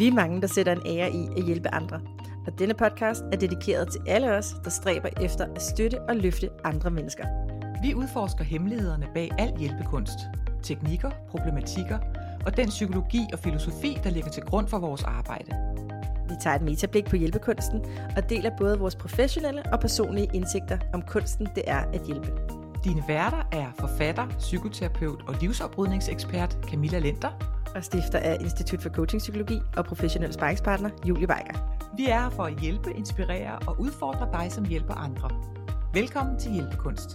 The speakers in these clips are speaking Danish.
Vi er mange, der sætter en ære i at hjælpe andre. Og denne podcast er dedikeret til alle os, der stræber efter at støtte og løfte andre mennesker. Vi udforsker hemmelighederne bag al hjælpekunst, teknikker, problematikker og den psykologi og filosofi, der ligger til grund for vores arbejde. Vi tager et metablik på hjælpekunsten og deler både vores professionelle og personlige indsigter om kunsten, det er at hjælpe. Dine værter er forfatter, psykoterapeut og livsoprydningsekspert Camilla Lenter og stifter af Institut for Coaching Psykologi og professionel sparringspartner Julie Weiger. Vi er her for at hjælpe, inspirere og udfordre dig, som hjælper andre. Velkommen til Hjælpekunst.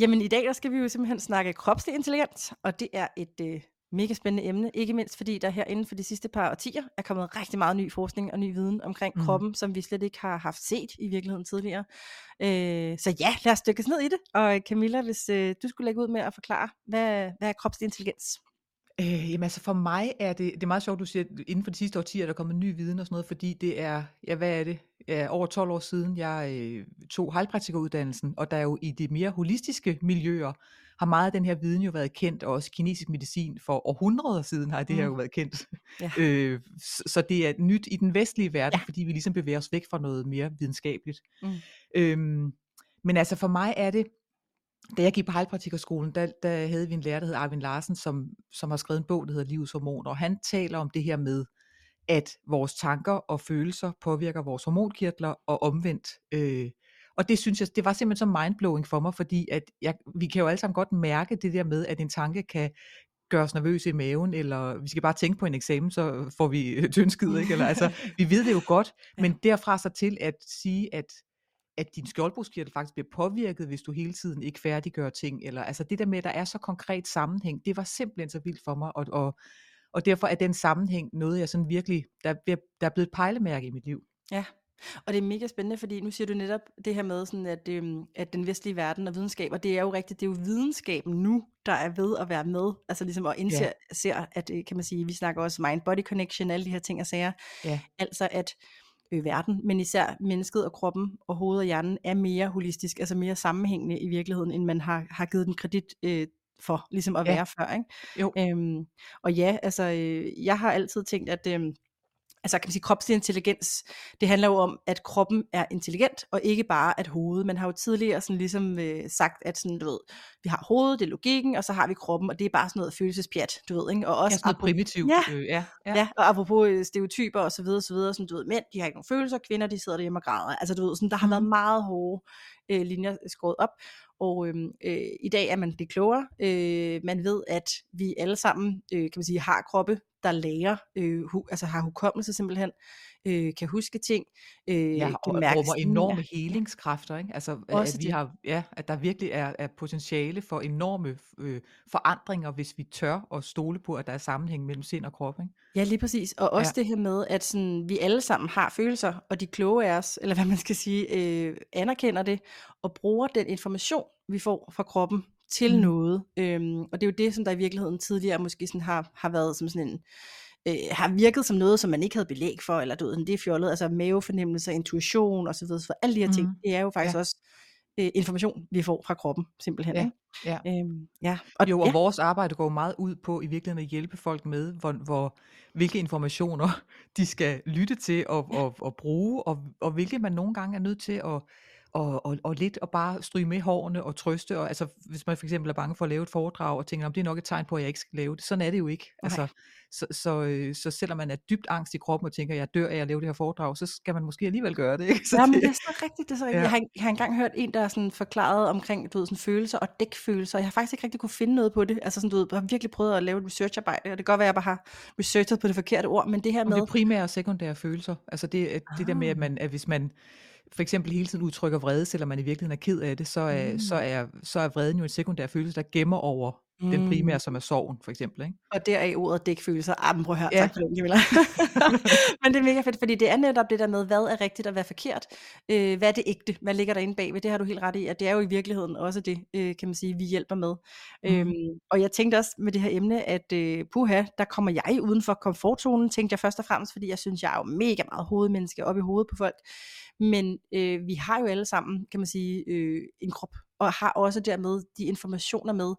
Jamen i dag der skal vi jo simpelthen snakke kropslig intelligens, og det er et øh, mega spændende emne, ikke mindst fordi der her inden for de sidste par årtier er kommet rigtig meget ny forskning og ny viden omkring mm. kroppen, som vi slet ikke har haft set i virkeligheden tidligere. Øh, så ja, lad os dykke ned i det. Og Camilla, hvis øh, du skulle lægge ud med at forklare, hvad, hvad er kropslig intelligens? Øh, jamen altså for mig er det, det er meget sjovt, du siger, at inden for de sidste årtier er der kommet ny viden og sådan noget, fordi det er, ja hvad er det, ja, over 12 år siden, jeg øh, tog heilpraktikeruddannelsen, og der er jo i de mere holistiske miljøer, har meget af den her viden jo været kendt, og også kinesisk medicin for århundreder siden har det her jo mm. været kendt. Ja. Øh, så det er nyt i den vestlige verden, ja. fordi vi ligesom bevæger os væk fra noget mere videnskabeligt. Mm. Øhm, men altså for mig er det, da jeg gik på heilpraktikerskolen, der, der havde vi en lærer, der hed Arvin Larsen, som, som har skrevet en bog, der hedder Livets Hormoner, og han taler om det her med, at vores tanker og følelser påvirker vores hormonkirtler, og omvendt. Øh, og det synes jeg, det var simpelthen så mindblowing for mig, fordi at jeg, vi kan jo alle sammen godt mærke det der med, at en tanke kan gøre os nervøse i maven, eller vi skal bare tænke på en eksamen, så får vi tyndskid, ikke? Eller, altså, vi ved det jo godt, men derfra så til at sige, at at din skjoldbruskkirtel faktisk bliver påvirket, hvis du hele tiden ikke færdiggør ting, eller altså det der med, at der er så konkret sammenhæng, det var simpelthen så vildt for mig, og, og, og derfor er den sammenhæng noget, jeg sådan virkelig, der, der er blevet et pejlemærke i mit liv. Ja, og det er mega spændende, fordi nu siger du netop det her med, sådan at, øhm, at den vestlige verden og videnskab, og det er jo rigtigt, det er jo videnskaben nu, der er ved at være med, altså ligesom at indse, ja. ser, at øh, kan man sige, vi snakker også mind-body connection, alle de her ting og sager, ja. altså at øh, verden, men især mennesket og kroppen og hovedet og hjernen er mere holistisk, altså mere sammenhængende i virkeligheden, end man har, har givet den kredit øh, for ligesom at ja. være før. Ikke? Jo. Øhm, og ja, altså øh, jeg har altid tænkt, at øh, altså kan man sige, kropslig intelligens, det handler jo om, at kroppen er intelligent, og ikke bare at hovedet. Man har jo tidligere sådan ligesom øh, sagt, at sådan, du ved, vi har hovedet, det er logikken, og så har vi kroppen, og det er bare sådan noget følelsespjat, du ved, ikke? Og også ja, sådan noget primitivt. Ja, øh, ja, ja. ja, og apropos øh, stereotyper og så videre, så videre, sådan, du ved, mænd, de har ikke nogen følelser, kvinder, de sidder derhjemme og græder. Altså, du ved, sådan, der har været mm. meget hårde øh, linjer skåret op, og øh, øh, i dag er man det klogere. Øh, man ved, at vi alle sammen, øh, kan man sige, har kroppe, der lærer, øh, hu, altså har hukommelse simpelthen, øh, kan huske ting. Øh, ja, og rummer enorme ja. helingskræfter, ikke? Altså, Også at, vi det. har, ja, at der virkelig er, er potentiale for enorme øh, forandringer, hvis vi tør at stole på, at der er sammenhæng mellem sind og krop. Ikke? Ja, lige præcis. Og også ja. det her med, at sådan, vi alle sammen har følelser, og de kloge af os, eller hvad man skal sige, øh, anerkender det, og bruger den information, vi får fra kroppen, til mm. noget. Øhm, og det er jo det, som der i virkeligheden tidligere måske sådan har, har været som sådan en, øh, har virket som noget, som man ikke havde belæg for, eller du ved, det er fjollet, altså mavefornemmelse, intuition osv. Så, så alle de her mm. ting, det er jo faktisk ja. også øh, information, vi får fra kroppen, simpelthen. Ja. Ja. Øhm, ja. Og, jo, og ja. vores arbejde går meget ud på i virkeligheden at hjælpe folk med, hvor, hvor, hvilke informationer de skal lytte til og, ja. og, og bruge, og, og hvilke man nogle gange er nødt til at og, og, og lidt og bare stryge med hårene og trøste, og altså hvis man for eksempel er bange for at lave et foredrag, og tænker, om det er nok et tegn på, at jeg ikke skal lave det, sådan er det jo ikke. Altså, så, så, øh, så selvom man er dybt angst i kroppen og tænker, jeg dør af at lave det her foredrag, så skal man måske alligevel gøre det. Ikke? Så ja, men det er så rigtigt. Det er så rigtigt. Ja. Jeg, har, jeg har engang hørt en, der sådan forklaret omkring du ved, sådan følelser og dækfølelser. Jeg har faktisk ikke rigtig kunne finde noget på det. Altså sådan, du ved, jeg har virkelig prøvet at lave et researcharbejde, og det kan godt være, at jeg bare har researchet på det forkerte ord, men det her med... Det primære og sekundære følelser. Altså det, det ah. der med, at, man, at hvis man for eksempel hele tiden udtrykker vrede, selvom man i virkeligheden er ked af det, så er, mm. så er, så er vreden jo en sekundær følelse, der gemmer over mm. den primære, som er sorgen, for eksempel. Ikke? Og der er ordet dækfølelser. Ah, men prøv at høre, ja. tak for den, Camilla. men det er mega fedt, fordi det er netop det der med, hvad er rigtigt og hvad er forkert. Øh, hvad er det ægte? Hvad ligger der inde bagved? Det har du helt ret i, at det er jo i virkeligheden også det, øh, kan man sige, vi hjælper med. Mm. Øhm, og jeg tænkte også med det her emne, at øh, puha, der kommer jeg uden for komfortzonen, tænkte jeg først og fremmest, fordi jeg synes, jeg er jo mega meget hovedmenneske op i hovedet på folk. Men øh, vi har jo alle sammen, kan man sige, øh, en krop, og har også dermed de informationer med,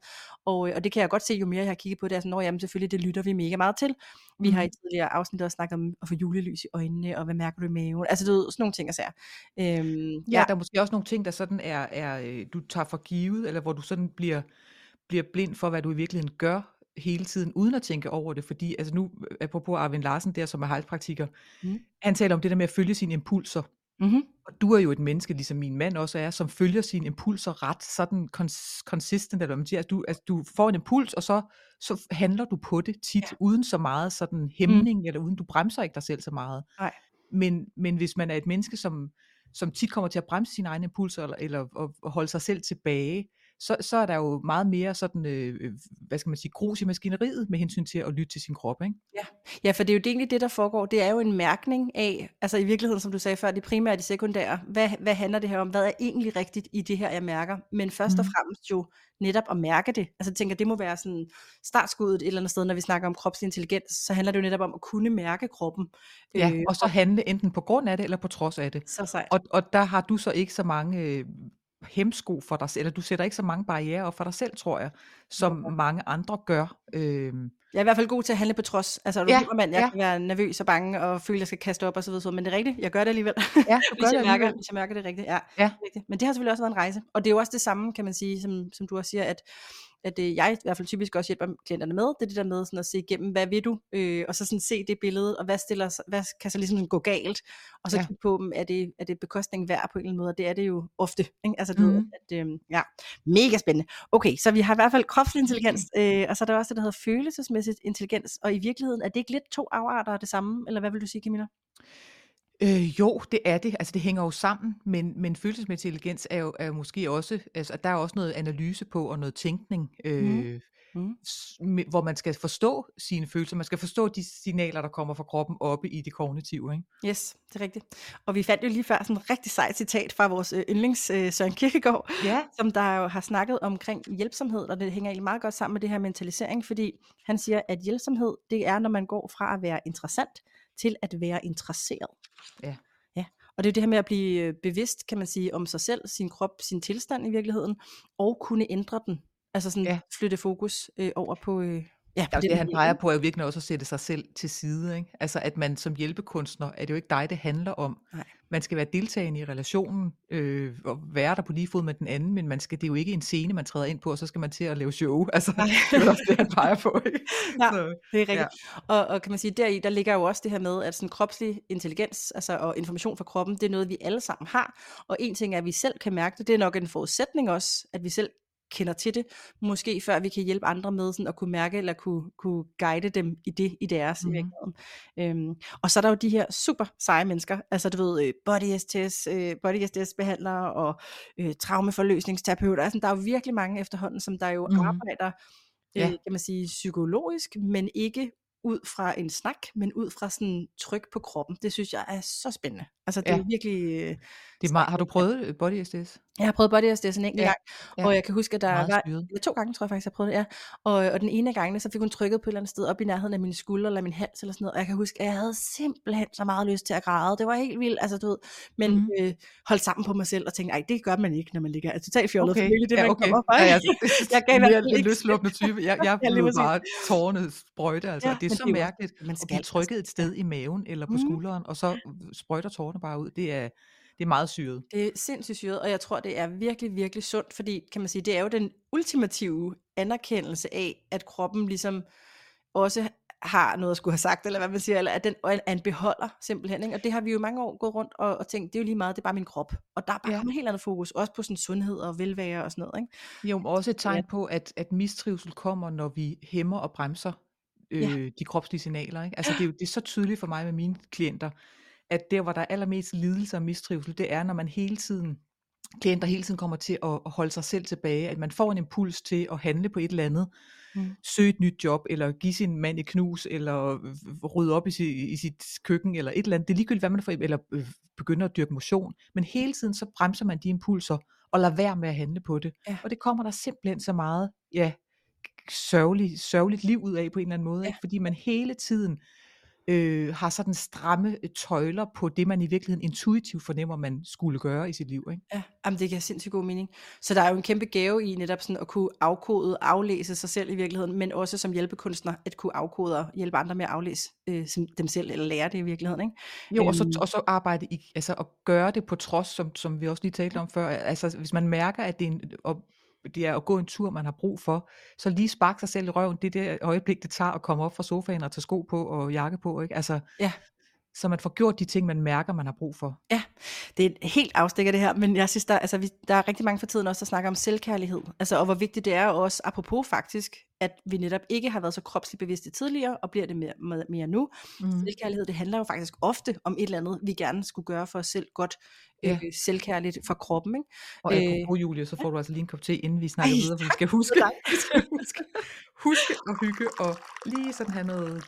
og, øh, og det kan jeg godt se, jo mere jeg har kigget på det, er sådan, jamen selvfølgelig, det lytter vi mega meget til. Vi mm. har i Mhm. tidligere afsnit også snakket om at få julelys i øjnene, og hvad mærker du i maven, altså du ved, sådan nogle ting og sager. Øhm, Ja, der er måske også nogle ting, der sådan er, er øh, du tager for givet, eller hvor du sådan bliver, bliver blind for, hvad du i virkeligheden gør hele tiden, uden at tænke over det. Fordi, altså nu, øh, apropos Arvin Larsen der, som er hejlpraktiker, Mm. han taler om det der med at følge sine impulser. Mm-hmm. Og du er jo et menneske, ligesom min mand også er, som følger sine impulser ret sådan cons- consistent, eller hvad man siger. Altså, du, altså, du får en impuls, og så, så handler du på det tit, Ja. uden så meget sådan hæmning, mm. eller uden du bremser ikke dig selv så meget. Nej. Men, men hvis man er et menneske, som, som tit kommer til at bremse sine egne impulser, eller, eller at, at holde sig selv tilbage, så, så er der jo meget mere sådan, øh, øh, hvad skal man sige, grus i maskineriet med hensyn til at lytte til sin krop, ikke? Ja. ja, for det er jo egentlig det, der foregår. Det er jo en mærkning af, altså i virkeligheden, som du sagde før, det primære og det sekundære. Hvad, hvad handler det her om? Hvad er egentlig rigtigt i det her, jeg mærker? Men først og Mhm. fremmest jo netop at mærke det. Altså jeg tænker, det må være sådan startskuddet et eller andet sted, når vi snakker om kropslig intelligens, så handler det jo netop om at kunne mærke kroppen. Ja, Øh, og så handle enten på grund af det, eller på trods af det. så sejt. Og, og der har du så ikke så mange øh, hemsko for dig selv, eller du sætter ikke så mange barriere op for dig selv, tror jeg, som Hvorfor? mange andre gør. Øh, Jeg er i hvert fald god til at handle på trods. Altså, du Ja, mand, jeg ja. kan være nervøs og bange og føle, at jeg skal kaste op og så videre, men det er rigtigt, jeg gør det alligevel. ja, du hvis, gør det jeg mærker, alligevel. hvis jeg mærker det rigtigt. Ja, Ja. rigtigt. Men det har selvfølgelig også været en rejse. Og det er jo også det samme, kan man sige, som, som du også siger, at, at øh, jeg i hvert fald typisk også hjælper klienterne med. Det er det der med sådan at se igennem, hvad vil du? Øh, og så sådan se det billede, og hvad, stiller, hvad kan så ligesom gå galt? Og så Ja. kigge på dem, er det, er det bekostning værd på en eller anden måde? Og det er det jo ofte. Ikke? Altså, ved, Mhm. at, øh, ja, mega spændende. Okay, så vi har i hvert fald kropslig intelligens, øh, og så er der også det, der hedder følelsesmæssigt intelligens. Og i virkeligheden, er det ikke lidt to afarter af det samme? Eller hvad vil du sige, Camilla? Øh, jo, det er det. Altså det hænger jo sammen, men, men følelsesmæssig intelligens er jo, er måske også, altså der er også noget analyse på og noget tænkning, øh, Mhm. s- med- hvor man skal forstå sine følelser, man skal forstå de signaler, der kommer fra kroppen oppe i det kognitive. Ikke? Yes, det er rigtigt. Og vi fandt jo lige før sådan et rigtig sejt citat fra vores øh, yndlings øh, Søren Kierkegaard, Ja. som der jo har snakket omkring hjælpsomhed, og det hænger egentlig meget godt sammen med det her mentalisering, fordi han siger, at hjælpsomhed, det er, når man går fra at være interessant til at være interesseret. Ja. Ja, og det er jo det her med at blive øh, bevidst, kan man sige, om sig selv, sin krop, sin tilstand i virkeligheden, og kunne ændre den. Altså sådan Ja. flytte fokus øh, over på, øh, ja, Og det man han peger på er jo virkelig også at sætte sig selv til side. Ikke? Altså at man som hjælpekunstner, er det jo ikke dig, det handler om. Nej. Man skal være deltagende i relationen, øh, og være der på lige fod med den anden, men man skal, det er jo ikke en scene, man træder ind på, og så skal man til at lave show. Altså, Nej. det er også det, han peger på. Ikke? Ja. Så, Det er rigtigt. Ja. Og, og kan man sige, deri, der ligger jo også det her med, at sådan kropslig intelligens, altså og information fra kroppen, det er noget, vi alle sammen har. Og en ting er, at vi selv kan mærke det, det er nok en forudsætning også, at vi selv kender til det, måske før vi kan hjælpe andre med sådan at kunne mærke eller kunne, kunne guide dem i det, i deres mm. virkeligheden. Øhm, og så er der jo de her super seje mennesker, altså du ved, øh, body STS, øh, body STS behandlere og øh, traumeforløsningsterapeuter, altså der er jo virkelig mange efterhånden, som der jo mm. arbejder Ja. øh, kan man sige, psykologisk, men ikke ud fra en snak, men ud fra sådan tryk på kroppen. Det synes jeg er så spændende. Altså det Ja. er virkelig... Øh, det er meget, har du prøvet øh, body SDS? jeg har prøvet body SDS en enkelt Ja, gang, ja. og jeg kan huske, at der Meget var eller to gange, tror jeg faktisk, jeg prøvede det, ja. Og, og den ene af gangene, så fik hun trykket på et eller andet sted op i nærheden af mine skuldre, eller min hals, eller sådan noget, og jeg kan huske, at jeg havde simpelthen så meget lyst til at græde. Det var helt vildt, altså du ved, men mm. øh, holdt sammen på mig selv, og tænkte, nej, det gør man ikke, når man ligger er totalt fjollet, okay. det ja, man okay. kommer fra. Ja, ja, jeg gav i hvert fald en ikke løsluppende type. Jeg, jeg Ja, blev præcis. bare tårerne sprøjte. Altså. Ja, det er så mærkeligt man at skal blive altså- trykket et sted i maven eller på Mhm. skulderen, og så sprøjter tårerne bare ud. Det er, det er meget syret. Det er sindssygt syret, og jeg tror, det er virkelig, virkelig sundt, fordi kan man sige, det er jo den ultimative anerkendelse af, at kroppen ligesom også har noget at skulle have sagt, eller hvad man siger, eller at den er en beholder simpelthen. Ikke? Og det har vi jo mange år gået rundt og, og tænkt, det er jo lige meget, det er bare min krop. Og der er bare Ja. kommet helt andet fokus, også på sådan sundhed og velvære og sådan noget. Ikke? Jo, også et tegn Ja. på, at, at mistrivsel kommer, når vi hæmmer og bremser øh, Ja. de kropslige signaler. Ikke? Altså, det, er jo, det er så tydeligt for mig med mine klienter, at der, hvor der er allermest lidelse og mistrivsel, det er, når man hele tiden klienter hele tiden kommer til at, holde sig selv tilbage, at man får en impuls til at handle på et eller andet, Mm. søge et nyt job, eller give sin mand et knus, eller øh, rydde op i, sit, i sit køkken, eller et eller andet. Det er ligegyldigt, hvad man får, eller øh, begynde at dyrke motion. Men hele tiden så bremser man de impulser, og lader være med at handle på det. Ja. Og det kommer der simpelthen så meget, ja, sørgeligt, sørgeligt liv ud af på en eller anden måde. Ja. Ikke? Fordi man hele tiden øh, har sådan stramme øh, tøjler på det, man i virkeligheden intuitivt fornemmer, man skulle gøre i sit liv. Ikke? Ja, jamen det giver sindssygt god mening. Så der er jo en kæmpe gave i netop sådan at kunne afkode, aflæse sig selv i virkeligheden, men også som hjælpekunstner at kunne afkode og hjælpe andre med at aflæse øh, dem selv, eller lære det i virkeligheden. Ikke? Jo, og så, Øhm, og så arbejde i, altså at gøre det på trods, som, som vi også lige talte om før. Altså hvis man mærker, at det er, en, og det er at gå en tur, man har brug for, så lige spark sig selv i røven, det er det øjeblik, det tager at komme op fra sofaen og tage sko på og jakke på. Ikke? Altså, ja, så man får gjort de ting, man mærker, man har brug for. Ja, det er helt afstikker det her, men jeg synes, der, altså, vi, der er rigtig mange for tiden også, der snakker om selvkærlighed, altså, og hvor vigtigt det er også, apropos faktisk, at vi netop ikke har været så kropsligt bevidste tidligere, og bliver det mere, mere, nu. Mm. Selvkærlighed, det handler jo faktisk ofte om et eller andet, vi gerne skulle gøre for os selv godt, Ja. øh, selvkærligt for kroppen. Ikke? Og Øh, apropos Julie, så får du altså lige en kop te, inden vi snakker Ej, videre, for skal huske, vi skal huske, huske at hygge og lige sådan have noget,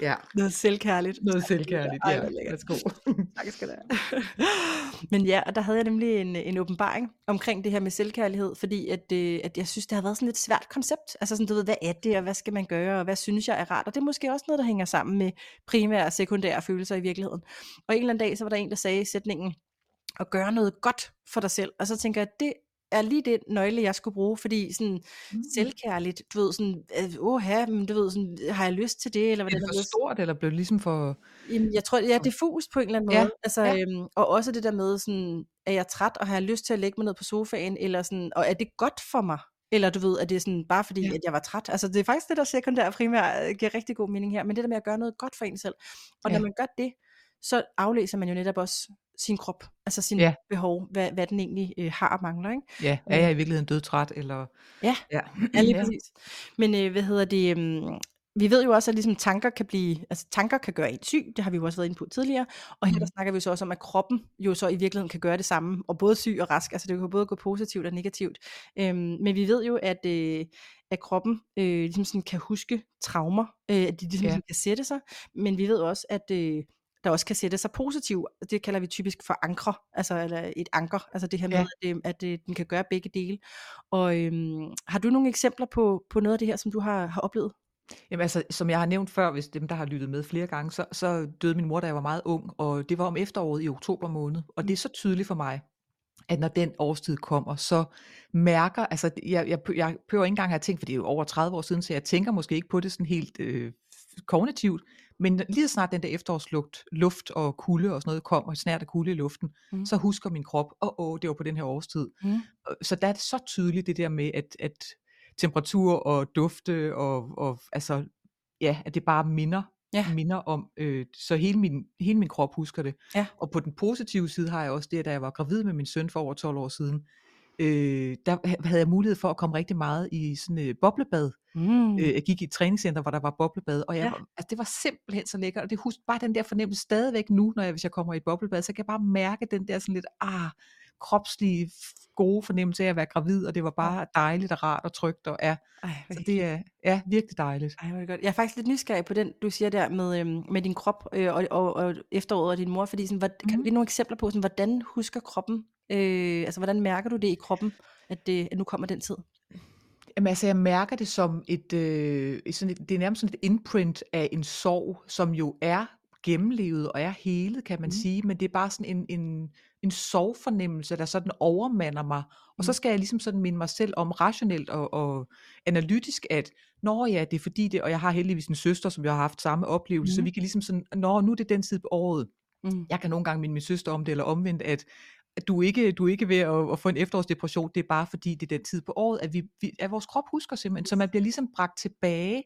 ja, Noget selvkærligt. noget selvkærligt. Ja, værsgo. Tak skal du have. Men ja, og der havde jeg nemlig en, en åbenbaring omkring det her med selvkærlighed, fordi at, øh, at jeg synes, det har været sådan et svært koncept. Altså sådan, du ved, hvad er det, og hvad skal man gøre, og hvad synes jeg er rart? Og det er måske også noget, der hænger sammen med primære og sekundære følelser i virkeligheden. Og en eller anden dag, så var der en, der sagde i sætningen, at gøre noget godt for dig selv. Og så tænker jeg, det er lige det nøgle, jeg skulle bruge, fordi sådan Mm. selvkærligt, du ved sådan, øh, åh, men du ved sådan, har jeg lyst til det, eller Er hvordan det er for stort, eller blev det ligesom for... Jamen, jeg tror, jeg er diffus på en eller anden Ja, måde. Altså, ja. øhm, og også det der med, sådan, er jeg træt, og har jeg lyst til at lægge mig ned på sofaen, eller sådan, og er det godt for mig? Eller du ved, at det er sådan, bare fordi, Ja. at jeg var træt. Altså, det er faktisk det, der sekundært primært øh, giver rigtig god mening her. Men det der med at gøre noget godt for en selv. Og når Ja. man gør det, så aflæser man jo netop også sin krop, altså sin Ja. behov, hvad, hvad den egentlig øh, har og mangler. Ikke? Ja, er jeg i virkeligheden dødtræt, eller... Ja, Ja, Ja, lige præcis. Men øh, hvad hedder det? Um, vi ved jo også, at ligesom tanker kan blive, altså tanker kan gøre en syg, det har vi jo også været inde på tidligere, og her der Mhm. snakker vi så også om, at kroppen jo så i virkeligheden kan gøre det samme, og både syg og rask, altså det kan både gå positivt og negativt. Øhm, men vi ved jo, at, øh, at kroppen øh, ligesom sådan kan huske traumer, øh, at de ligesom Ja. kan sætte sig, men vi ved også, at øh, der også kan sætte sig positivt, det kalder vi typisk for ankre, altså eller et anker, altså det her med, Ja. at, øh, at øh, den kan gøre begge dele. Og øhm, har du nogle eksempler på, på noget af det her, som du har, har oplevet? Jamen altså, som jeg har nævnt før, hvis dem, der har lyttet med flere gange, så, så døde min mor, da jeg var meget ung, og det var om efteråret i oktober måned. Og det er så tydeligt for mig, at når den årstid kommer, så mærker, altså jeg, jeg, jeg behøver ikke engang have tænkt, for det er jo over 30 år siden, så jeg tænker måske ikke på det sådan helt øh, kognitivt, men lige så snart den der efterårslugt, luft og kulde og sådan noget kom, og snært af kulde i luften, Mm. så husker min krop, åh, oh, oh, det var på den her årstid. Mm. Så der er det så tydeligt det der med, at, at temperatur og dufte og, og altså, ja, at det bare minder, Ja. minder om, øh, så hele min, hele min krop husker det. Ja. Og på den positive side har jeg også det, at da jeg var gravid med min søn for over 12 år siden, øh, der ha- havde jeg mulighed for at komme rigtig meget i sådan et øh, boblebad. Mm. Øh, jeg gik i et træningscenter, hvor der var boblebad, og jeg, Ja. var, altså, det var simpelthen så lækkert, og det husk bare den der fornemmelse stadigvæk nu, når jeg, hvis jeg kommer i et boblebad, så kan jeg bare mærke den der sådan lidt, ah, kropslige, gode fornemmelse af at være gravid, og det var bare dejligt og rart og trygt, og ja, Ej, så det er ja, virkelig dejligt. Ej, hvor godt. Jeg er faktisk lidt nysgerrig på den, du siger der med, øhm, med din krop øh, og, og, og efteråret og din mor, fordi sådan, hvad, kan du give nogle eksempler på, sådan, hvordan husker kroppen, øh, altså hvordan mærker du det i kroppen, at, det, at nu kommer den tid? Jamen altså, jeg mærker det som et, øh, sådan et, det er nærmest sådan et imprint af en sorg, som jo er gennemlevet og er helet, kan man Mhm. sige, men det er bare sådan en, en, en sorgfornemmelse, der sådan overmander mig, og så Mhm. skal jeg ligesom sådan minde mig selv om rationelt og, og analytisk, at når ja, det er fordi det, og jeg har heldigvis en søster, som jeg har haft samme oplevelse, så Mhm. vi kan ligesom sådan, når nu er det den tid på året, Mm. jeg kan nogle gange minde min søster om det, eller omvendt, at, at du ikke du er ikke ved at, at få en efterårsdepression, det er bare fordi, det er den tid på året, at, vi, vi, at vores krop husker simpelthen, så man bliver ligesom bragt tilbage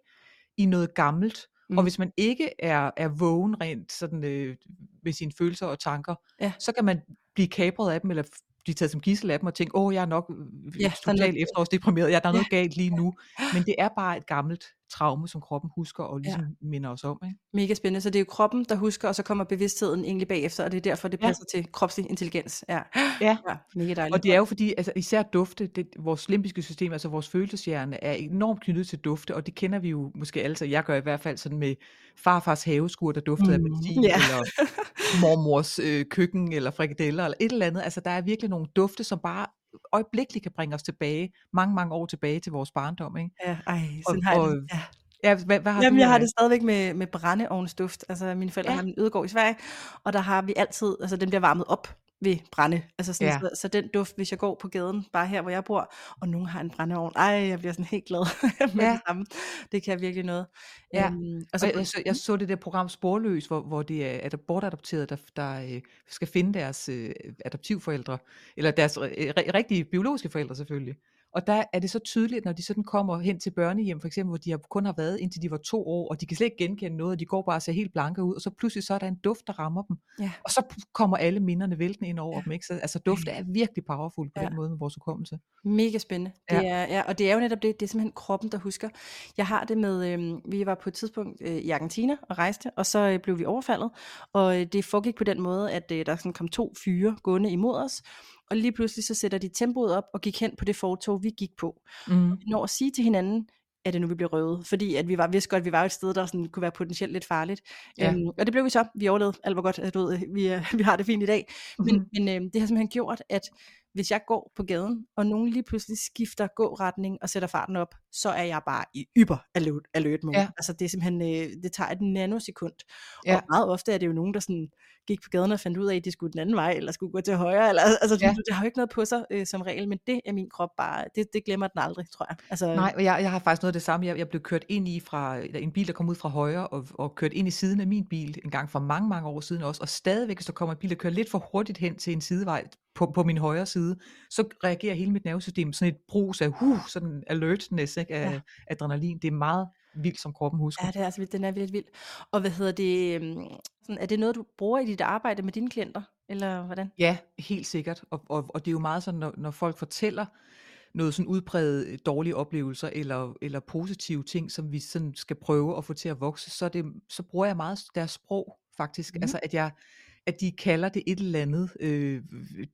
i noget gammelt, mm. Og hvis man ikke er, er vågen rent sådan, øh, med sine følelser og tanker, Ja. så kan man blive kapret af dem, eller blive taget som gissel af dem, og tænke, åh, jeg er nok Ja, ja, totalt efterårsdeprimeret, ja, der er Ja. noget galt lige nu, men det er bare et gammelt traume, som kroppen husker, og ligesom ja. minder os om, ikke? Mega spændende. Så det er jo kroppen, der husker, og så kommer bevidstheden egentlig bagefter, og det er derfor, det Ja. passer til kropslig intelligens. Ja, Ja. ja mega dejligt. Og det er jo fordi, altså især dufte, det, vores limbiske system, altså vores følelseshjerne, er enormt knyttet til dufte, og det kender vi jo måske alle, så jeg gør i hvert fald sådan med farfars haveskur, der duftede af Mm, appelsin, ja. eller mormors øh, køkken, eller frikadeller, eller et eller andet. Altså der er virkelig nogle dufte, som bare øjeblikkeligt kan bringe os tilbage, mange, mange år tilbage til vores barndom. Ikke? Ja, ej, Og, sådan har jeg og, det. Ja. Ja, hvad hvad har Jamen, du jeg har af det stadigvæk med med brændeovnsduft. Altså, mine forældre Ja. har en ødegård i Sverige, og der har vi altid altså, den bliver varmet op ved brænde. Altså sådan, Ja. så så den duft, hvis jeg går på gaden, bare her, hvor jeg bor, og nogen har en brændeovn, ej, jeg bliver sådan helt glad med Ja. det samme. Det kan virkelig noget. Ja, Øhm, og og så jeg på jeg så jeg så det der program Sporløs, hvor hvor det er adop bortadopterede, der der, øh, skal finde deres, øh, adoptivforældre, eller deres ri rigtige biologiske forældre selvfølgelig. Og der er det så tydeligt, når de sådan kommer hen til børnehjem, for eksempel, hvor de har kun har været, indtil de var 2 år, og de kan slet ikke genkende noget, og de går bare og ser helt blanke ud, og så pludselig så er der en duft, der rammer dem, Ja. og så kommer alle minderne væltende ind over Ja. dem, ikke? Så altså duft er virkelig powerful på Ja. den måde med vores hukommelse. Mega spændende. Det Ja. er ja, og det er jo netop det, det er simpelthen kroppen, der husker. Jeg har det med, øhm, vi var på et tidspunkt øh, i Argentina og rejste, og så øh, blev vi overfaldet, og øh, det foregik på den måde, at øh, der sådan kom to fyre gående imod os, og lige pludselig så sætter de tempoet op og gik hen på det fortov, vi gik på. Mhm. Og vi når at sige til hinanden, er det nu, vi bliver røvet? Fordi at vi var, vidste godt, at vi var et sted, der sådan, kunne være potentielt lidt farligt. Ja. Øhm, og det blev vi så. Vi overlevede alt var godt. at Du ved, vi, er, vi har det fint i dag. Men, Mhm. men øhm, det har simpelthen gjort, at hvis jeg går på gaden, og nogen lige pludselig skifter gåretning og sætter farten op, så er jeg bare i yber alert, alert mode. Ja. Altså det er simpelthen, øh, det tager et nanosekund. Ja. Og meget ofte er det jo nogen, der sådan gik på gaden og fandt ud af, at de skulle den anden vej, eller skulle gå til højre. Eller, altså, Ja. det, det har jo ikke noget på sig øh, som regel, men det er min krop bare, det, det glemmer den aldrig, tror jeg. Altså, Nej, og jeg jeg har faktisk noget af det samme. Jeg jeg blev kørt ind i fra en bil, der kom ud fra højre, og og kørt ind i siden af min bil en gang for mange, mange år siden også, og stadigvæk, hvis der kommer en bil, der kører lidt for hurtigt hen til en sidevej på på min højre side, så reagerer hele mit nervesystem sådan et brus af, huh, sådan alertness, ikke, af Ja. adrenalin. Det er meget vildt, som kroppen husker. Ja, det er altså. Den er vildt vild. Og hvad hedder det, øhm, sådan, er det noget, du bruger i dit arbejde med dine klienter? Eller hvordan? Ja, helt sikkert. Og og og det er jo meget sådan, når når folk fortæller noget sådan udpræget øh, dårlige oplevelser eller eller positive ting, som vi sådan skal prøve at få til at vokse, så det så bruger jeg meget deres sprog faktisk. Mhm. Altså at jeg at de kalder det et eller andet, øh,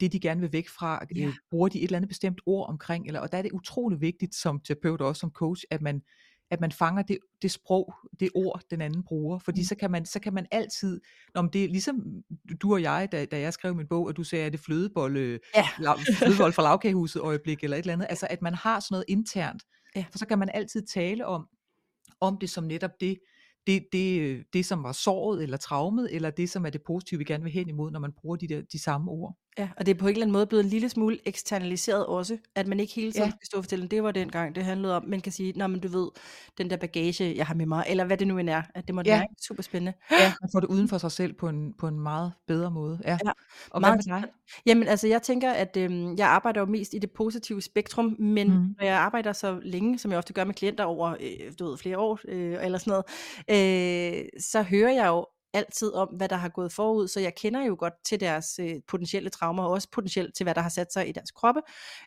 det de gerne vil væk fra, Ja. øh, bruger de et eller andet bestemt ord omkring, eller og der er det utrolig vigtigt som terapeut og også som coach, at man at man fanger det det sprog, det ord, den anden bruger, fordi Mm. så kan man så kan man altid men det er ligesom du og jeg, da da jeg skrev min bog, og du sagde, er det flødebolle Ja. lav flødebolle fra lavkagehuset øjeblik eller et eller andet, altså at man har sådan noget internt, Ja. for så kan man altid tale om om det som netop det det det øh, det som var såret eller traumet, eller det som er det positive, vi gerne vil hen imod, når man bruger de der de samme ord. Ja, og det er på en eller anden måde blevet en lille smule eksternaliseret også, at man ikke hele tiden Ja. skal stå og fortælle, det var dengang, det handlede om, man kan sige, nå, men du ved, den der bagage, jeg har med mig, eller hvad det nu end er, at det måtte Ja. være super spændende. Ja, man får det uden for sig selv på en på en meget bedre måde. Ja. Ja, Og hvad meget med dig? Jamen, altså, jeg tænker, at øhm, jeg arbejder jo mest i det positive spektrum, men Mhm. når jeg arbejder så længe, som jeg ofte gør med klienter over, øh, du ved, flere år, øh, eller sådan noget, øh, så hører jeg jo altid om, hvad der har gået forud, så jeg kender jo godt til deres øh, potentielle traumer, og også potentielt til, hvad der har sat sig i deres kroppe.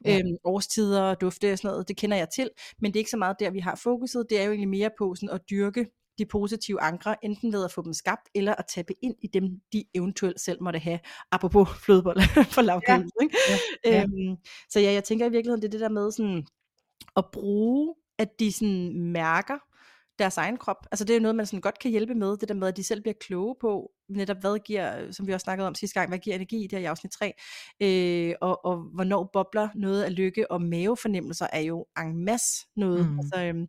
Ja. Øhm, årstider, dufte og sådan noget, det kender jeg til, men det er ikke så meget der, vi har fokuset, det er jo egentlig mere på sådan at dyrke de positive ankre, enten ved at få dem skabt, eller at tappe ind i dem, de eventuelt selv måtte have, apropos flødeboller for Ja. lavkage, ikke? Ja. Ja. Øhm, så ja, jeg tænker i virkeligheden, det er det der med sådan, at bruge, at de sådan mærker deres egen krop. Altså det er jo noget, man sådan godt kan hjælpe med, det der med, at de selv bliver kloge på, netop hvad giver, som vi også snakkede om sidste gang, hvad giver energi, der i afsnit 3, øh, og, og hvornår bobler noget af lykke, og mavefornemmelser er jo en masse noget. Mhm. Altså, øhm,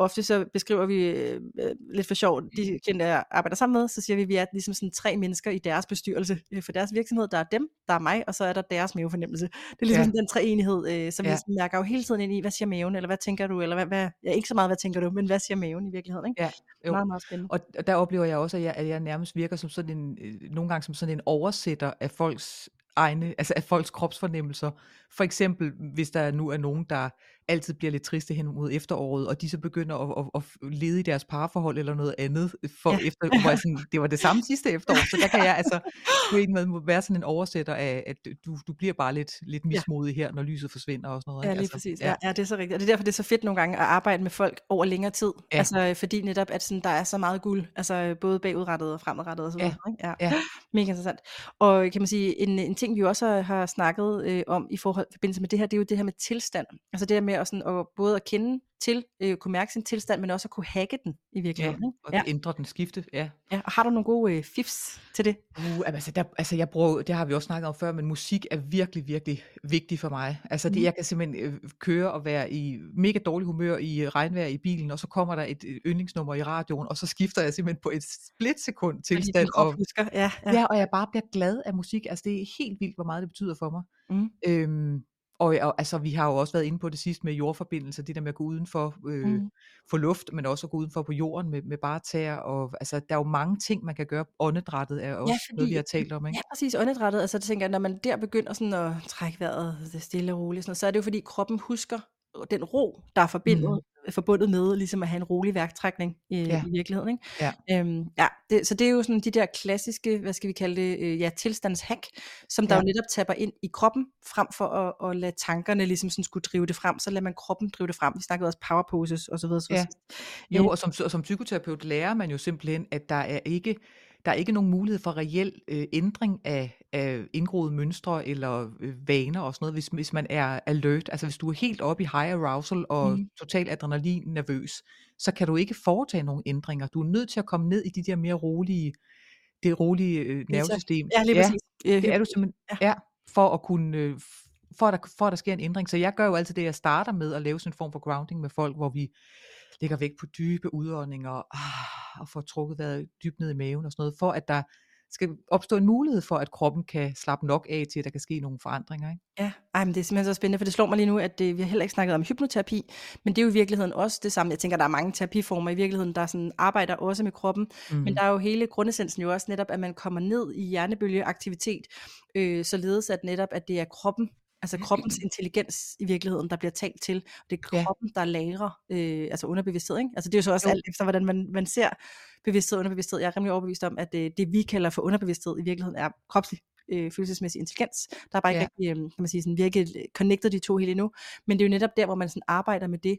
ofte så beskriver vi øh, øh, lidt for sjovt, de klienter jeg arbejder sammen med, så siger vi, at vi er ligesom sådan tre mennesker i deres bestyrelse øh, for deres virksomhed. Der er dem, der er mig, og så er der deres mavefornemmelse. Det er ligesom Ja. den treenighed, øh, som Ja. vi sådan mærker jo hele tiden ind i, hvad siger maven, eller hvad tænker du, eller hvad, hvad ja, ikke så meget, hvad tænker du, men hvad siger maven i virkeligheden, ikke? Ja, jo. Meget, meget spændende. Og og der oplever jeg også, at jeg at jeg nærmest virker som sådan en øh, nogle gange som sådan en oversætter af folks egne altså af folks kropsfornemmelser. For eksempel, hvis der nu er nogen, der altid bliver lidt triste hen mod efteråret, og de så begynder at at at lede i deres parforhold eller noget andet for Ja. efter hvor jeg sådan, det var det samme sidste efterår, så der kan jeg altså på en måde være sådan en oversætter af, at du du bliver bare lidt lidt mismodig her, når lyset forsvinder og sådan noget, Ja, lige Altså, præcis. ja. Ja, det er så rigtigt. Og det er derfor, det er så fedt nogle gange at arbejde med folk over længere tid. Ja. Altså, øh, fordi netop, at sådan, der er så meget guld, altså øh, både bagudrettet og fremadrettet og så Ja. videre. Ikke? Ja. Ja. Mega interessant. Og kan man sige, en, en ting, vi også har- har snakket øh, om i forhold forbindelse med det her, det er jo det her med tilstand. Altså det her med at, sådan, at både at kende til, øh, kunne mærke sin tilstand, men også at kunne hacke den i Ja, virkeligheden. Ikke? og Ja. ændre den, skifte, ja. ja. Og har du nogle gode øh, fifs til det? Uh, altså, der, altså jeg bruger, det har vi også snakket om før, men musik er virkelig, virkelig vigtig for mig. Altså det, Mm. jeg kan simpelthen øh, køre og være i mega dårlig humør i øh, regnvejr i bilen, og så kommer der et yndlingsnummer i radioen, og så skifter jeg simpelthen på et splitsekund tilstand, og. Ja, ja. ja, og jeg bare bliver glad af musik. Altså det er helt vildt, hvor meget det betyder for mig. Mm. Øhm, og, og altså, vi har jo også været inde på det sidst med jordforbindelser, det der med at gå udenfor øh, Mm. for luft, men også at gå udenfor på jorden med, med bare tæer. Og, altså, der er jo mange ting, man kan gøre. Åndedrættet er også Ja, noget, vi fordi, har talt om. Ikke? ja, præcis, åndedrættet, altså tænker jeg, når man der begynder sådan at trække vejret det er stille og roligt, sådan så er det jo fordi kroppen husker den ro, der er forbindet, Mhm. Forbundet med ligesom at have en rolig værktrækning i, Ja. i virkeligheden. Ikke? Ja. Øhm, ja, det, så det er jo sådan de der klassiske, hvad skal vi kalde det, øh, ja, tilstandshack, som der Ja. jo netop tapper ind i kroppen, frem for at, at lade tankerne ligesom sådan skulle drive det frem, så lader man kroppen drive det frem. Vi snakkede også power poses og så videre. Så Ja. Jo, Øh, og som, og som psykoterapeut lærer man jo simpelthen, at der er ikke der er ikke nogen mulighed for reel øh, ændring af, af indgroede mønstre eller øh, vaner og sådan noget, hvis, hvis man er alert. Altså hvis du er helt oppe i high arousal og Mm. total adrenalin nervøs, så kan du ikke foretage nogen ændringer. Du er nødt til at komme ned i de der mere rolige, det rolige øh, nervesystem. Ja, lige Ja, præcis. Øh, det er du simpelthen, Ja. ja, for at kunne, øh, for at, der, for at der sker en ændring. Så jeg gør jo altid det, jeg starter med at lave sådan en form for grounding med folk, hvor vi lægger vægt på dybe udåndinger, ah, og får trukket vejret dybt ned i maven og sådan noget, for at der skal opstå en mulighed for, at kroppen kan slappe nok af til, at der kan ske nogle forandringer. Ikke? Ja, ej, men det er simpelthen så spændende, for det slår mig lige nu, at øh, vi har heller ikke snakket om hypnoterapi, men det er jo i virkeligheden også det samme. Jeg tænker, der er mange terapiformer i virkeligheden, der sådan arbejder også med kroppen, mm. men der er jo hele grundessensen jo også netop, at man kommer ned i hjernebølgeaktivitet, øh, således at netop, at det er kroppen, altså kroppens intelligens i virkeligheden, der bliver talt til, det er Ja. kroppen, der lagrer, øh, altså underbevidsthed, ikke? Altså det er jo så også Jo. alt efter, hvordan man, man ser bevidsthed og underbevidsthed. Jeg er rimelig overbevist om, at øh, det vi kalder for underbevidsthed i virkeligheden er kropslig øh, følelsesmæssig intelligens. Der er bare ikke Ja. rigtig, øh, kan man sige, sådan virkelig connectet de to helt endnu. Men det er jo netop der, hvor man sådan arbejder med det.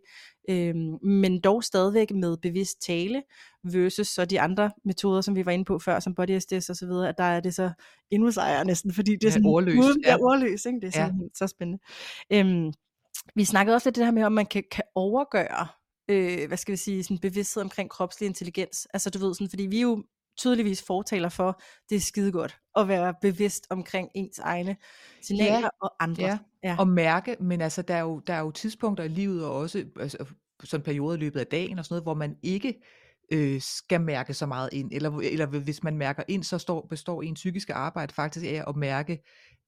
Øh, men dog stadigvæk med bevidst tale versus så de andre metoder, som vi var inde på før, som body SDS og så videre, at der er det så endnu sejere næsten, fordi det er Ja, sådan ordløst, uden, ja. ja. ordløs, ikke? Det er Ja. simpelthen så spændende. Øhm, vi snakkede også lidt det her med, om man kan, kan overgøre, øh, hvad skal vi sige, sådan bevidsthed omkring kropslig intelligens. Altså du ved, sådan, fordi vi er jo tydeligvis fortaler for, det er skide godt at være bevidst omkring ens egne signaler Ja, og andre. Ja, Ja. og mærke, men altså der er jo, der er jo tidspunkter i livet, og også altså, sådan perioder i løbet af dagen og sådan noget, hvor man ikke øh, skal mærke så meget ind, eller, eller hvis man mærker ind, så står, består ens psykiske arbejde faktisk af at mærke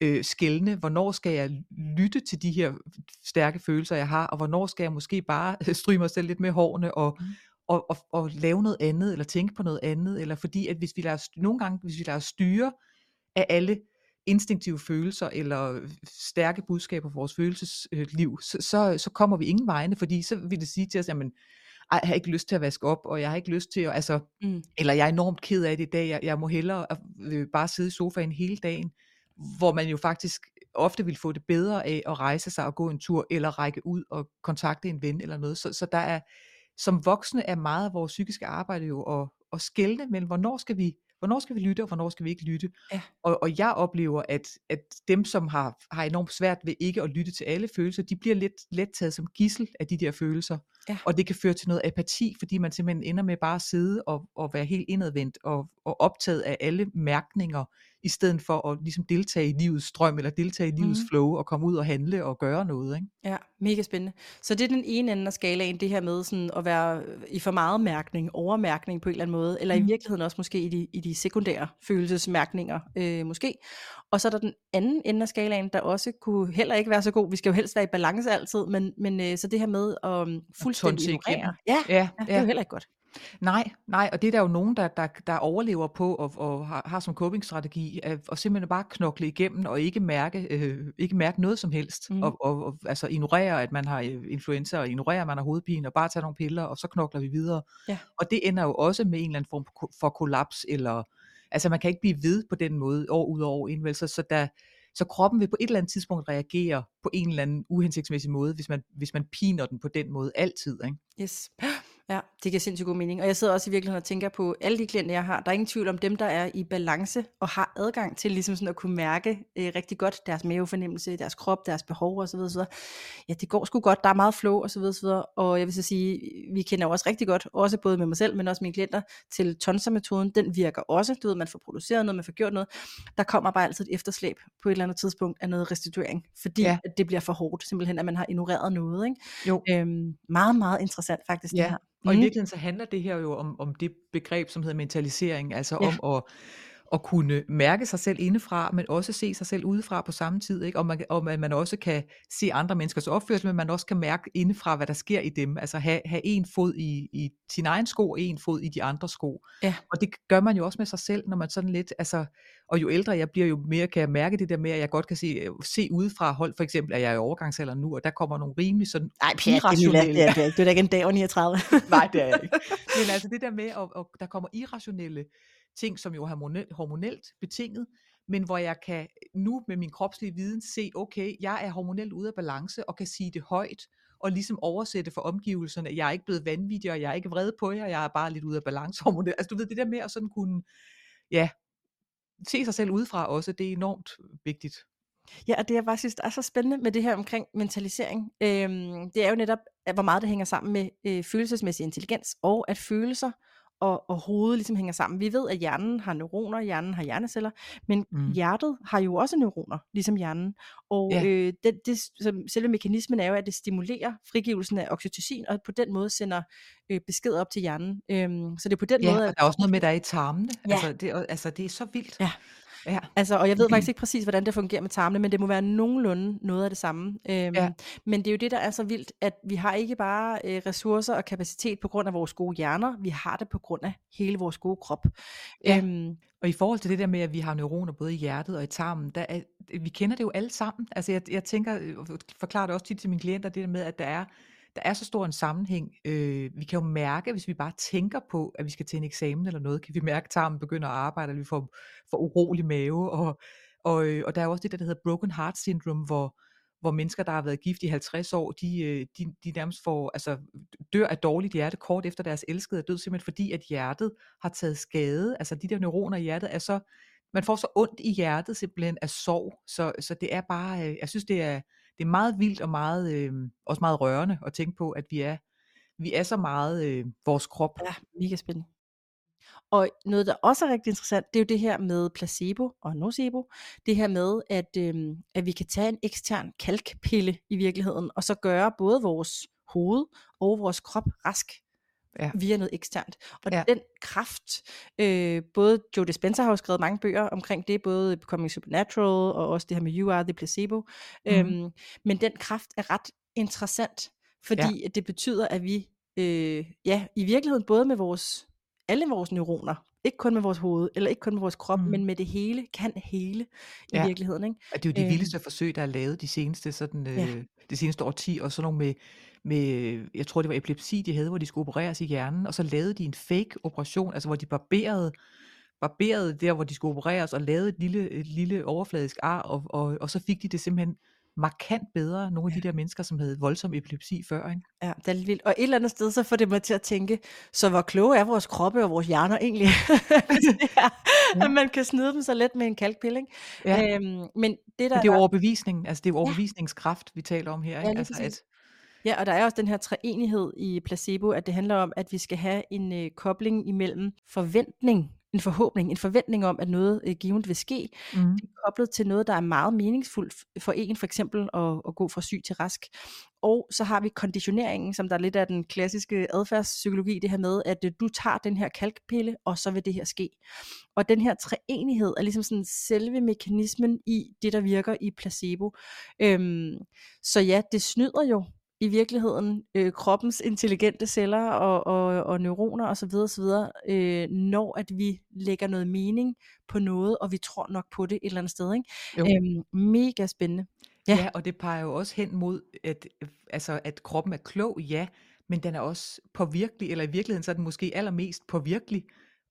øh, skældne, hvornår skal jeg lytte til de her stærke følelser, jeg har, og hvornår skal jeg måske bare stryge mig selv lidt med hårene, og, Mm. Og, og, og lave noget andet, eller tænke på noget andet, eller fordi, at hvis vi lader, nogle gange, hvis vi lader os styre af alle instinktive følelser eller stærke budskaber for vores følelsesliv, så, så, så kommer vi ingen vegne, fordi så vil det sige til os, jamen, ej, jeg har ikke lyst til at vaske op, og jeg har ikke lyst til at, altså, Mm. eller jeg er enormt ked af det i dag, jeg, jeg må hellere øh, bare sidde i sofaen hele dagen, hvor man jo faktisk ofte vil få det bedre af at rejse sig og gå en tur, eller række ud og kontakte en ven eller noget. Så, så der er, som voksne er meget af vores psykiske arbejde jo at, at skelne mellem, hvornår skal vi hvornår skal vi lytte, og hvornår skal vi ikke lytte. Ja. Og, og jeg oplever, at, at dem, som har, har enormt svært ved ikke at lytte til alle følelser, de bliver lidt let taget som gissel af de der følelser. Ja. Og det kan føre til noget apati, fordi man simpelthen ender med bare at sidde og, og være helt indadvendt og, og optaget af alle mærkninger, i stedet for at ligesom deltage i livets strøm, eller deltage i livets Mhm. flow, og komme ud og handle og gøre noget. Ikke? Ja, mega spændende. Så det er den ene ende af skalaen, det her med sådan at være i for meget mærkning, overmærkning på en eller anden måde, eller mm. i Mm. virkeligheden også måske i de, i de sekundære følelsesmærkninger, øh, måske. Og så er der den anden ende af skalaen, der også kunne heller ikke være så god. Vi skal jo helst være i balance altid, men, men øh, så det her med at um, fuldstændig ignorere. Ja, Ja, ja, det er jo heller ikke godt. Nej, nej, og det er der jo nogen, der, der, der overlever på og, og har, har som copingstrategi at, at simpelthen bare knokle igennem og ikke mærke, øh, ikke mærke noget som helst. Mm. Og, og, og altså ignorere, at man har øh, influenza, og ignorere, at man har hovedpine, og bare tage nogle piller, og så knokler vi videre. Ja. Og det ender jo også med en eller anden form for- kollaps, eller altså man kan ikke blive ved på den måde år ud og år ind? Så, så der, så kroppen vil på et eller andet tidspunkt reagere på en eller anden uhensigtsmæssig måde, hvis man, hvis man piner den på den måde altid. Ikke? Yes. Ja, Det giver sindssygt god mening. Og jeg sidder også i virkeligheden og tænker på alle de klienter, jeg har. Der er ingen tvivl om dem, der er i balance og har adgang til ligesom sådan at kunne mærke øh, rigtig godt deres mavefornemmelse, deres krop, deres behov osv. osv. Ja, det går sgu godt. Der er meget flow osv. osv. Og jeg vil så sige, vi kender også rigtig godt, også både med mig selv, men også mine klienter, til tonsermetoden. Den virker også. Du ved, man får produceret noget, man får gjort noget. Der kommer bare altid et efterslæb på et eller andet tidspunkt af noget restituering, fordi ja. at det bliver for hårdt, simpelthen, at man har ignoreret noget. Ikke? Jo. Øhm, meget, meget interessant faktisk Ja, det her. Og i Mm. virkeligheden så handler det her jo om, om det begreb, som hedder mentalisering, altså Ja. om at, at kunne mærke sig selv indefra, men også se sig selv udefra på samme tid, ikke? Og, man, og man også kan se andre menneskers opførsel, men man også kan mærke indefra, hvad der sker i dem, altså have, have en fod i, i sin egen sko, og en fod i de andre sko. Ja. Og det gør man jo også med sig selv, når man sådan lidt, altså, og jo ældre jeg bliver, jo mere kan jeg mærke det der med, at jeg godt kan se, se udefra, hold for eksempel, at jeg er i overgangsalderen nu, og der kommer nogle rimelig sådan Ej, pjat, det er, det er, du er da ikke en dag over 39. Nej, det er jeg ikke. Men altså det der med, at, at der kommer irrationelle ting, som jo er hormonelt, betinget, men hvor jeg kan nu med min kropslige viden se, okay, jeg er hormonelt ude af balance, og kan sige det højt, og ligesom oversætte for omgivelserne, jeg er ikke blevet vanvittig, og jeg er ikke vred på jer, jeg er bare lidt ude af balance hormonelt. Altså du ved, det der med at sådan kunne, ja, se sig selv udefra også, det er enormt vigtigt. Ja, og det jeg bare synes, er så spændende med det her omkring mentalisering, øhm, det er jo netop, hvor meget det hænger sammen med øh, følelsesmæssig intelligens, og at følelser og, og hovedet ligesom hænger sammen. Vi ved, at hjernen har neuroner, hjernen har hjerneceller, men Mm. hjertet har jo også neuroner, ligesom hjernen. Og Ja. øh, det, det, som, selve mekanismen er jo, at det stimulerer frigivelsen af oxytocin, og på den måde sender øh, besked op til hjernen. Øhm, så det er på den Ja, måde, og at der er også noget med, der er i tarmene. Ja. Altså, det, er- altså, det er så vildt. Ja. Ja. Altså, og jeg ved faktisk ikke præcis, hvordan det fungerer med tarmene, men det må være nogenlunde noget af det samme. Øhm, Ja. Men det er jo det, der er så vildt, at vi har ikke bare øh, ressourcer og kapacitet på grund af vores gode hjerner, vi har det på grund af hele vores gode krop. Ja. Øhm, Og i forhold til det der med, at vi har neuroner både i hjertet og i tarmen, der er, vi kender det jo alle sammen. Altså jeg, jeg tænker, øh, og forklarer det også tit til mine klienter, det der med, at der er, der er så stor en sammenhæng. Øh, vi kan jo mærke, hvis vi bare tænker på, at vi skal til en eksamen eller noget, kan vi mærke, at tarmen begynder at arbejde, eller vi får, får urolig mave. Og, og, øh, og der er jo også det der, der hedder broken heart syndrome, hvor, hvor mennesker, der har været gift i 50 år, de, øh, de, de nærmest får, altså, dør af dårligt hjerte kort efter deres elskede er død, simpelthen fordi, at hjertet har taget skade. Altså de der neuroner i hjertet er så, man får så ondt i hjertet simpelthen af sorg. Så, så det er bare, øh, jeg synes det er, det er meget vildt og meget, øh, også meget rørende at tænke på, at vi er, vi er så meget øh, vores krop. ja, mega spændende. Og noget, der også er rigtig interessant, det er jo det her med placebo og nocebo. Det her med, at, øh, at vi kan tage en ekstern kalkpille i virkeligheden, og så gøre både vores hoved og vores krop rask Ja. via noget eksternt. Og Ja. den kraft, øh, både Joe Dispenza har jo skrevet mange bøger omkring det, både Becoming Supernatural og også det her med You Are the Placebo. Mhm. Øhm, men den kraft er ret interessant, fordi ja. det betyder, at vi øh, ja, i virkeligheden både med vores alle vores neuroner, ikke kun med vores hoved, eller ikke kun med vores krop, mm. men med det hele, kan hele i Ja. virkeligheden. Ikke? Og det er jo de Øhm. vildeste forsøg, der er lavet de seneste, sådan, øh, Ja. det seneste årti, og sådan nogle med, med, jeg tror det var epilepsi, de havde, hvor de skulle opereres i hjernen, og så lavede de en fake operation, altså hvor de barberede, barberede der, hvor de skulle opereres, og lavede et lille, et lille overfladisk ar, og, og, og så fik de det simpelthen markant bedre, nogle af de der mennesker, som havde voldsom epilepsi før, ikke? Ja, det er vildt. Og et eller andet sted, så får det mig til at tænke, så hvor kloge er vores kroppe og vores hjerner egentlig? Ja. at man kan snide dem så let med en kalkpille. Ikke? Ja. Øhm, men det der Men det er jo overbevisning, altså det er jo Ja. overbevisningskraft, vi taler om her, Ja, ikke? lige altså, at, Ja, og der er også den her treenighed i placebo, at det handler om, at vi skal have en øh, kobling imellem forventning, en forhåbning, en forventning om, at noget øh, givet vil ske, mm, det er koblet til noget, der er meget meningsfuldt for en, for eksempel at, at gå fra syg til rask. Og så har vi konditioneringen, som der er lidt af den klassiske adfærdspsykologi, det her med, at øh, du tager den her kalkpille, og så vil det her ske. Og den her treenighed er ligesom sådan selve mekanismen i det, der virker i placebo. Øhm, så ja, det snyder jo i virkeligheden øh, kroppens intelligente celler og, og, og neuroner osv. osv. Øh, når at vi lægger noget mening på noget, og vi tror nok på det et eller andet sted. Ikke? Øhm, mega spændende. Ja. Ja. og det peger jo også hen mod, at, øh, altså, at kroppen er klog, ja, men den er også påvirkelig, eller i virkeligheden så er den måske allermest påvirkelig,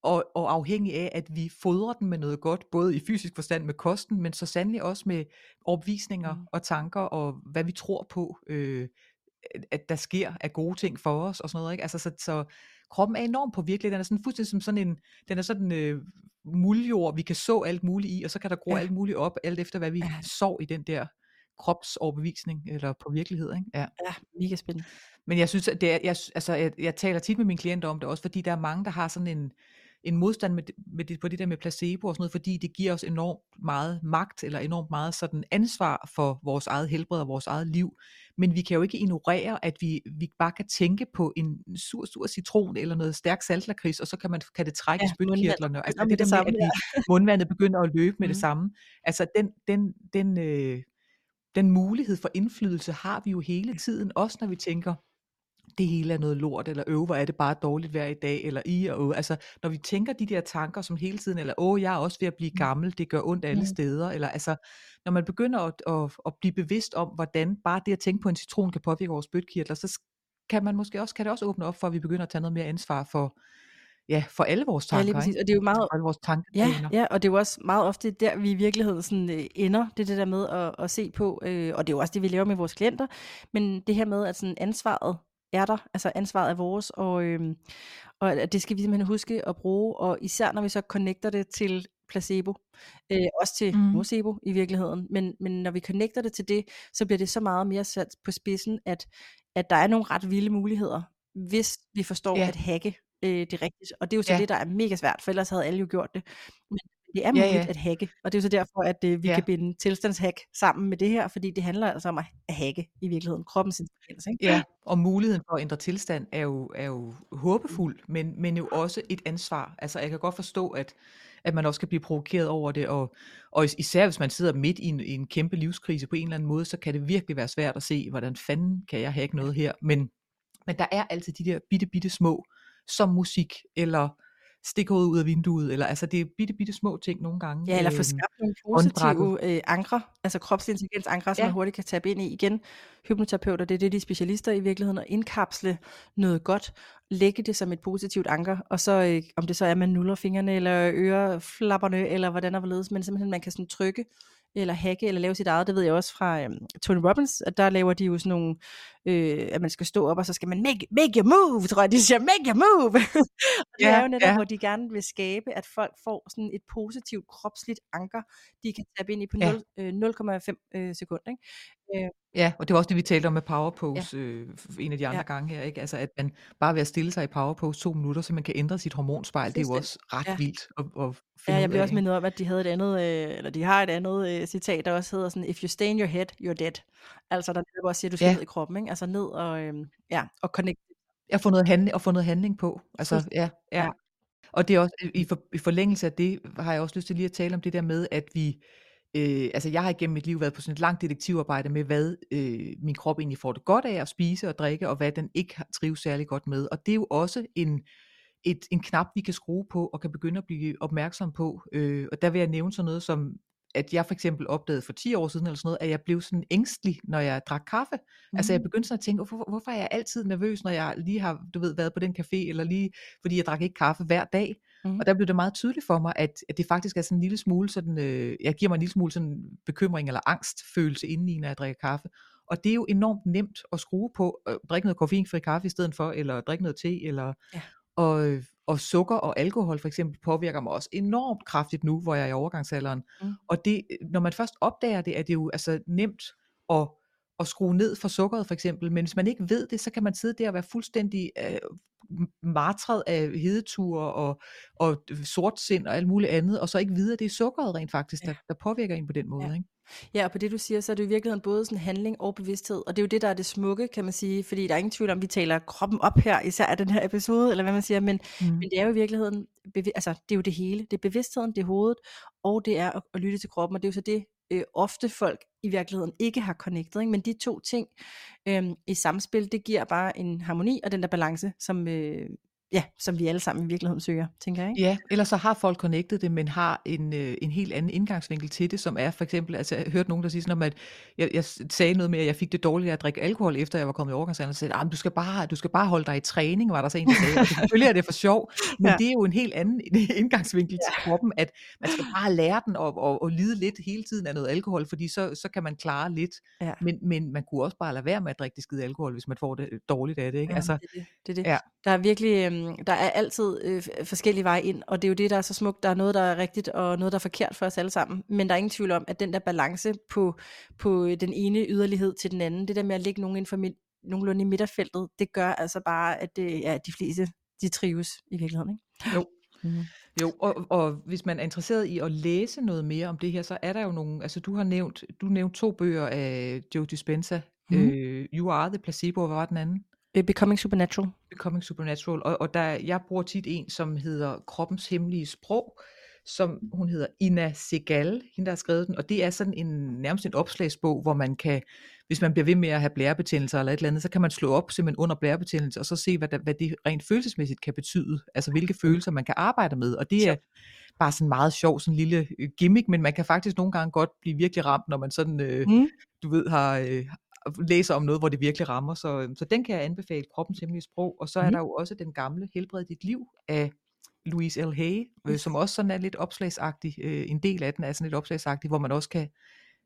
og, og afhængig af, at vi fodrer den med noget godt, både i fysisk forstand med kosten, men så sandelig også med overbevisninger Mm. og tanker, og hvad vi tror på, øh, at der sker af gode ting for os og sådan noget, ikke? Altså, så, så kroppen er enormt påvirkelig, den er sådan fuldstændig som sådan en, den er sådan øh, muljord, vi kan så alt muligt i, og så kan der gro Ja. alt muligt op, alt efter hvad vi Ja. så i den der kropsoverbevisning, eller på virkelighed, ikke? Ja. Ja, mega spændende. Men jeg synes, at det er, jeg, altså, jeg, jeg taler tit med mine klienter om det også, fordi der er mange, der har sådan en, en modstand med, med det, på det der med placebo og sådan noget, fordi det giver os enormt meget magt, eller enormt meget sådan ansvar for vores eget helbred og vores eget liv. Men vi kan jo ikke ignorere, at vi, vi bare kan tænke på en sur, sur citron eller noget stærk saltlakrids, og så kan, man, kan det trække Ja, spytkirtlerne. Altså med det det der med, samme, at vi, mundvandet begynder at løbe med det Mhm. samme. Altså den, den, den, øh, den mulighed for indflydelse har vi jo hele tiden, også når vi tænker, det hele er noget lort, eller øv, hvor er det bare dårligt hver i dag, eller i og øv. Altså, når vi tænker de der tanker som hele tiden, eller åh, jeg er også ved at blive Mm. gammel, det gør ondt alle steder, eller altså, når man begynder at, at, at blive bevidst om, hvordan bare det at tænke på en citron kan påvirke vores spytkirtler, så kan man måske også, kan det også åbne op for, at vi begynder at tage noget mere ansvar for, ja, for alle vores Ja, lige tanker, præcis. ikke? Og det er jo meget, For alle vores Ja, tankebaner. ja, og det er jo også meget ofte der, vi i virkeligheden sådan, øh, ender, det er det der med at, at se på, øh, og det er jo også det, vi laver med vores klienter, men det her med, at sådan, ansvaret er der, altså ansvaret er vores, og, øh, og det skal vi simpelthen huske at bruge, og især når vi så connecter det til placebo, øh, også til Mm. nocebo i virkeligheden, men, men når vi connecter det til det, så bliver det så meget mere sat på spidsen, at, at der er nogle ret vilde muligheder, hvis vi forstår Ja. at hacke øh, det rigtigt, og det er jo så Ja. det, der er mega svært, for ellers havde alle jo gjort det, men det er Ja, muligt ja. at hacke, og det er jo så derfor, at øh, vi Ja. kan binde tilstandshack sammen med det her, fordi det handler altså om at, hacke i virkeligheden, kroppens intelligens, ikke? Ja, og muligheden for at ændre tilstand er jo, er jo håbefuld, men, men jo også et ansvar. Altså jeg kan godt forstå, at, at man også kan blive provokeret over det, og, og is- især hvis man sidder midt i en, i en kæmpe livskrise på en eller anden måde, så kan det virkelig være svært at se, hvordan fanden kan jeg hacke noget her. Men, men der er altid de der bitte, bitte små, som musik, eller stikhovedet ud af vinduet, eller altså det er bitte, bitte små ting nogle gange. Ja, eller få øhm, skabt nogle positive øh, ankre, altså kropslig intelligens ankre, som Ja. man hurtigt kan tabe ind i igen. Hypnoterapeuter, det er det, de er specialister i virkeligheden, at indkapsle noget godt, lægge det som et positivt anker, og så, øh, om det så er, man nuller fingrene, eller øreflapperne, eller hvordan og hvorledes, men simpelthen, man kan sådan trykke, eller hacke, eller lave sit eget, det ved jeg også fra øhm, Tony Robbins, at der laver de jo sådan nogle, øh, at man skal stå op, og så skal man make, make your move, tror jeg, de siger, make your move, og det Ja, er jo netop, ja. hvor de gerne vil skabe, at folk får sådan et positivt kropsligt anker, de kan tabe ind i på Ja. 0, øh, 0,5 øh, sekunder, ikke? Øh, Ja, og det var også det, vi talte om med power pose ja. øh, en af de andre Ja. gange her, ikke? Altså, at man bare ved at stille sig i power pose to minutter, så man kan ændre sit hormonspejl, det er jo også ret Ja. vildt at, at Ja, finde jeg ud blev også mindet om, at de havde et andet, øh, eller de har et andet øh, citat, der også hedder sådan, if you stay in your head, you're dead. Altså, der netop også siger, at du skal Ja. ned i kroppen, ikke? Altså ned og, øh, ja, og connect. At få noget handling, at få noget handling på. Altså, ja, ja. Ja. Og det er også, i, for, i forlængelse af det, har jeg også lyst til lige at tale om det der med, at vi, øh, altså jeg har igennem mit liv været på sådan et langt detektivarbejde med, hvad øh, min krop egentlig får det godt af at spise og drikke, og hvad den ikke trives særlig godt med. Og det er jo også en, et, en knap, vi kan skrue på, og kan begynde at blive opmærksom på. Øh, og der vil jeg nævne sådan noget som, at jeg for eksempel opdagede for 10 år siden, eller sådan noget, at jeg blev sådan ængstelig, når jeg drak kaffe. Mm. Altså jeg begyndte sådan at tænke, hvorfor, hvorfor er jeg altid nervøs, når jeg lige har, du ved, været på den café, eller lige, fordi jeg drak ikke kaffe hver dag. Mhm. Og der blev det meget tydeligt for mig, at, at det faktisk er sådan en lille smule sådan, øh, jeg giver mig en lille smule sådan bekymring eller angstfølelse indeni, når jeg drikker kaffe. Og det er jo enormt nemt at skrue på, øh, drikke noget koffeinfri kaffe i stedet for, eller drikke noget te, eller, Ja. Og, øh, og sukker og alkohol for eksempel påvirker mig også enormt kraftigt nu, hvor jeg er i overgangsalderen. Mm. Og det, når man først opdager det, er det jo altså nemt at, at skrue ned for sukkeret for eksempel, men hvis man ikke ved det, så kan man sidde der og være fuldstændig øh, martret af hedeture og, og sortsind og alt muligt andet, og så ikke vide, at det er sukkeret rent faktisk, Ja. der, der påvirker en på den måde. Ja. Ikke? Ja, og på det du siger, så er det i virkeligheden både sådan handling og bevidsthed, og det er jo det, der er det smukke, kan man sige, fordi der er ingen tvivl om, vi taler kroppen op her, især af den her episode, eller hvad man siger, men, Mm. men det er jo i virkeligheden, bevi- altså det er jo det hele, det er bevidstheden, det er hovedet, og det er at, at lytte til kroppen, og det er jo så det, øh, ofte folk i virkeligheden ikke har connectet, ikke? men de to ting øh, i samspil, det giver bare en harmoni og den der balance, som, øh, ja, som vi alle sammen i virkeligheden søger, tænker jeg. Ikke? Ja, eller så har folk connectet det, men har en, øh, en helt anden indgangsvinkel til det, som er for eksempel, altså jeg har hørt nogen, der siger sådan om, at jeg, jeg sagde noget med, at jeg fik det dårligt at drikke alkohol, efter jeg var kommet i overgangsalderen, og sagde, du skal, bare, du skal bare holde dig i træning, var der så en, der sagde. Altså, selvfølgelig er det for sjov, men ja. det er jo en helt anden indgangsvinkel ja. til kroppen, at man skal bare lære den og, og, og lide lidt hele tiden af noget alkohol, fordi så, så kan man klare lidt, ja. men, men man kunne også bare lade være med at drikke det skide alkohol, hvis man får det dårligt af det. Ikke? Ja, altså, det, det. det, det. Ja. Der er virkelig, øhm, der er altid øh, forskellige veje ind, og det er jo det, der er så smukt. Der er noget, der er rigtigt, og noget, der er forkert for os alle sammen. Men der er ingen tvivl om, at den der balance på, på den ene yderlighed til den anden, det der med at lægge nogen inden for mit, nogenlunde i midterfeltet, det gør altså bare, at det, ja, de fleste de trives i virkeligheden. Ikke? Jo. Mm. Jo, og, og hvis man er interesseret i at læse noget mere om det her, så er der jo nogle, altså du har nævnt, du nævnt to bøger af Joe Dispenza, mm. øh, You Are the Placebo, og hvad var den anden? Becoming Supernatural. Becoming Supernatural, og, og der, jeg bruger tit en, som hedder Kroppens Hemmelige Sprog, som hun hedder Ina Segal, hende der har skrevet den, og det er sådan en nærmest en opslagsbog, hvor man kan, hvis man bliver ved med at have blærebetændelser eller et eller andet, så kan man slå op simpelthen under blærebetændelse, og så se, hvad, der, hvad det rent følelsesmæssigt kan betyde, altså hvilke følelser man kan arbejde med, og det er bare sådan meget sjov, sådan en lille øh, gimmick, men man kan faktisk nogle gange godt blive virkelig ramt, når man sådan, øh, mm. du ved, har, øh, læser om noget, hvor det virkelig rammer. Så, øhm, så den kan jeg anbefale, Kroppens Hemmelige Sprog. Og så er mm. der jo også den gamle Helbred dit liv af Louise L. Hay, øh, som også sådan er lidt opslagsagtig. Øh, en del af den er sådan lidt opslagsagtig, hvor man også kan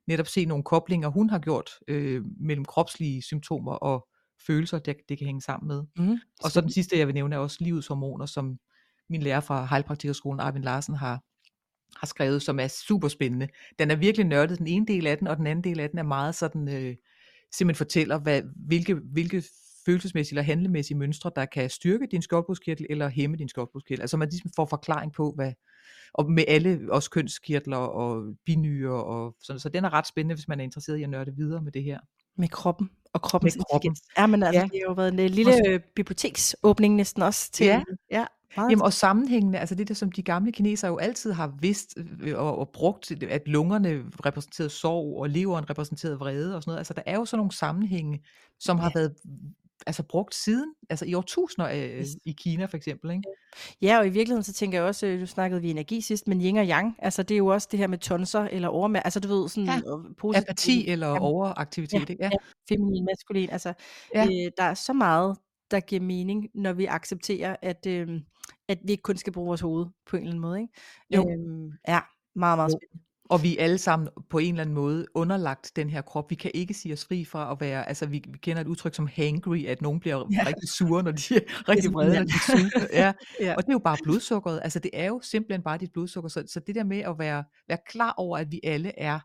netop se nogle koblinger, hun har gjort øh, mellem kropslige symptomer og følelser, det, det kan hænge sammen med. Mm. Og så den sidste, jeg vil nævne, er også livets hormoner, som min lærer fra Heilpraktikerskolen, Arvind Larsen, har, har skrevet, som er super spændende. Den er virkelig nørdet, den ene del af den, og den anden del af den er meget sådan... Øh, simpelthen fortæller, hvad, hvilke, hvilke følelsesmæssige eller handlemæssige mønstre, der kan styrke din skjoldbruskkirtel eller hæmme din skjoldbruskkirtel. Altså man ligesom får forklaring på, hvad, og med alle også kønskirtler og binyre og sådan, så den er ret spændende, hvis man er interesseret i at nørde videre med det her. Med kroppen og kroppens med kroppen. Ja, men altså, ja. det har jo været en lille også, biblioteksåbning næsten også til, ja. ja Jamen, og sammenhængende, altså det der, som de gamle kinesere jo altid har vidst øh, og, og brugt, at lungerne repræsenterede sorg, og leveren repræsenterede vrede og sådan noget. Altså der er jo sådan nogle sammenhænge, som ja. har været altså brugt siden, altså i årtusinder øh, i Kina for eksempel, ikke? Ja, og i virkeligheden så tænker jeg også, du øh, snakkede vi energi sidst, men yin og yang, altså det er jo også det her med tonser eller overmær, altså du ved sådan ja. positiv, apati eller ja. overaktivitet, ja, ja. ja. feminin, maskulin, altså ja. øh, der er så meget, der giver mening, når vi accepterer, at øh, at vi ikke kun skal bruge vores hoved på en eller anden måde. Ikke? Jo. Øhm, ja, meget, meget spændende. Og vi er alle sammen på en eller anden måde underlagt den her krop. Vi kan ikke sige os fri fra at være, altså vi, vi kender et udtryk som hangry, at nogen bliver ja. rigtig sure, når de er rigtig vrede, når de er sure. Ja. ja. Og det er jo bare blodsukkeret. Altså det er jo simpelthen bare dit blodsukker. Så, så det der med at være, være klar over, at vi alle er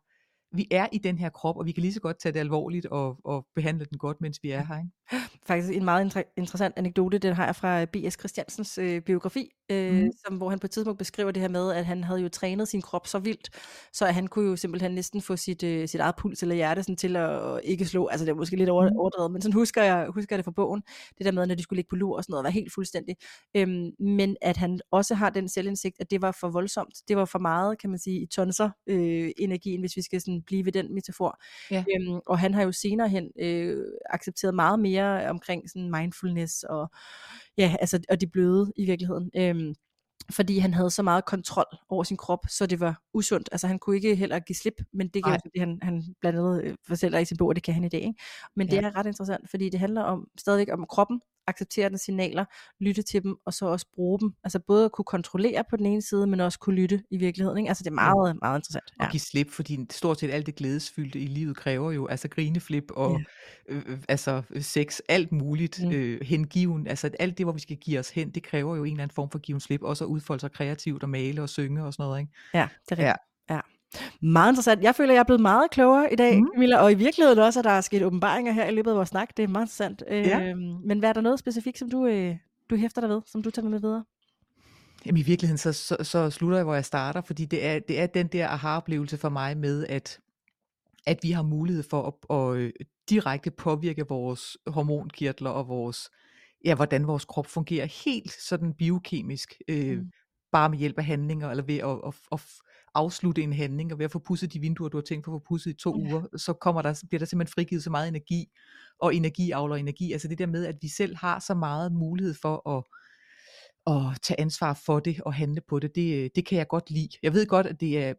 vi er i den her krop, og vi kan lige så godt tage det alvorligt og, og behandle den godt, mens vi er her. Ikke? Faktisk en meget inter- interessant anekdote, den har jeg fra B.S. Christiansens øh, biografi, øh, mm. som, hvor han på et tidspunkt beskriver det her med, at han havde jo trænet sin krop så vildt, så at han kunne jo simpelthen næsten få sit, øh, sit eget puls eller hjerte sådan, til at ikke slå, altså det er måske lidt mm. overdrevet, men sådan husker jeg, husker jeg det fra bogen, det der med, når de skulle ligge på lur og sådan noget, var helt fuldstændig. Øhm, men at han også har den selvindsigt, at det var for voldsomt, det var for meget, kan man sige, i tonser øh, energien, hvis vi skal sådan blive ved den metafor. Ja. Øhm, og han har jo senere hen øh, accepteret meget mere omkring sådan mindfulness og ja, altså, og de bløde i virkeligheden. Øhm, fordi han havde så meget kontrol over sin krop, så det var usundt. Altså han kunne ikke heller give slip, men det kan det, han, han blandt andet øh, fortæller i sin bog, og det kan han i dag. Ikke? Men ja. det er ret interessant, fordi det handler om stadigvæk om kroppen, acceptere dens signaler, lytte til dem, og så også bruge dem. Altså både at kunne kontrollere på den ene side, men også kunne lytte i virkeligheden. Ikke? Altså det er meget, meget interessant. Ja. Og give slip, fordi stort set alt det glædesfyldte i livet kræver jo altså grineflip og ja. øh, altså sex, alt muligt, mm. øh, hengiven, altså alt det, hvor vi skal give os hen, det kræver jo en eller anden form for given slip, også at udfolde sig kreativt og male og synge og sådan noget. Ikke? Ja, det er rigtigt. Ja. Meget interessant. Jeg føler, jeg er blevet meget klogere i dag, mm. Camilla, og i virkeligheden også, at der er sket åbenbaringer her i løbet af vores snak. Det er meget interessant. Ja. Øh, men hvad er der noget specifikt, som du, øh, du hæfter dig ved, som du tager med videre? Jamen i virkeligheden, så, så, så slutter jeg, hvor jeg starter, fordi det er, det er den der aha-oplevelse for mig med, at, at vi har mulighed for at, at, at øh, direkte påvirke vores hormonkirtler og vores, ja, hvordan vores krop fungerer helt sådan biokemisk, øh, mm. bare med hjælp af handlinger, eller ved at, at, at afslutte en handling, og ved at få pudset de vinduer, du har tænkt på at få pudset i to ja. uger, så kommer der, bliver der simpelthen frigivet så meget energi, og energi afler energi. Altså det der med, at vi selv har så meget mulighed for at at tage ansvar for det og handle på det, det, det kan jeg godt lide. Jeg ved godt, at det er,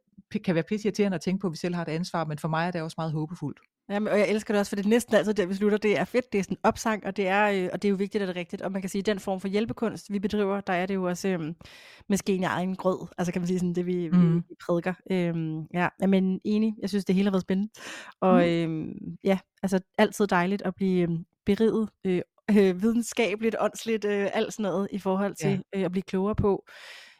kan være pisse irriterende at tænke på, at vi selv har et ansvar, men for mig er det også meget håbefuldt. Jamen, og jeg elsker det også, for det er næsten altid der, vi slutter. Det er fedt, det er sådan en opsang, og det er, øh, og det er jo vigtigt, at det er rigtigt. Og man kan sige, at den form for hjælpekunst, vi bedriver, der er det jo også øh, måske en egen grød. Altså kan man sige sådan, det vi, mm. vi, vi prædiker. Øh, ja, men enig. Jeg synes, det hele har været spændende. Og mm. øh, ja, altså altid dejligt at blive øhm, beriget øh, øh, videnskabeligt, åndsligt, øh, alt sådan noget i forhold til ja. øh, at blive klogere på,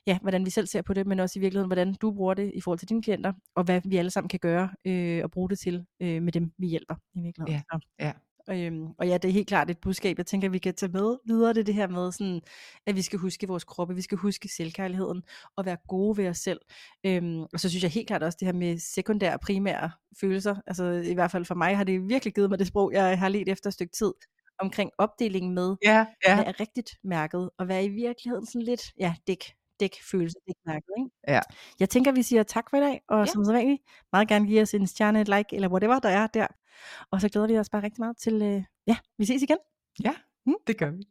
ja, hvordan vi selv ser på det, men også i virkeligheden, hvordan du bruger det i forhold til dine klienter, og hvad vi alle sammen kan gøre øh, og bruge det til øh, med dem, vi hjælper i virkeligheden. Ja, ja. Øhm, og ja, det er helt klart et budskab, jeg tænker, vi kan tage med videre. Det er det her med, sådan, at vi skal huske vores kroppe, vi skal huske selvkærligheden, og være gode ved os selv. Øhm, og så synes jeg helt klart også det her med sekundære og primære følelser. Altså i hvert fald for mig har det virkelig givet mig det sprog, jeg har let efter et stykke tid omkring opdelingen med, ja, ja. hvad er rigtigt mærket, og hvad er i virkeligheden sådan lidt, ja, dæk, dæk følelse, dæk mærket, ikke? Ja. Jeg tænker, vi siger tak for i dag, og ja. som så vanligt, meget gerne give os en stjerne, et like, eller whatever der er der. Og så glæder vi os bare rigtig meget til, øh, ja, vi ses igen. Ja, mm. det gør vi.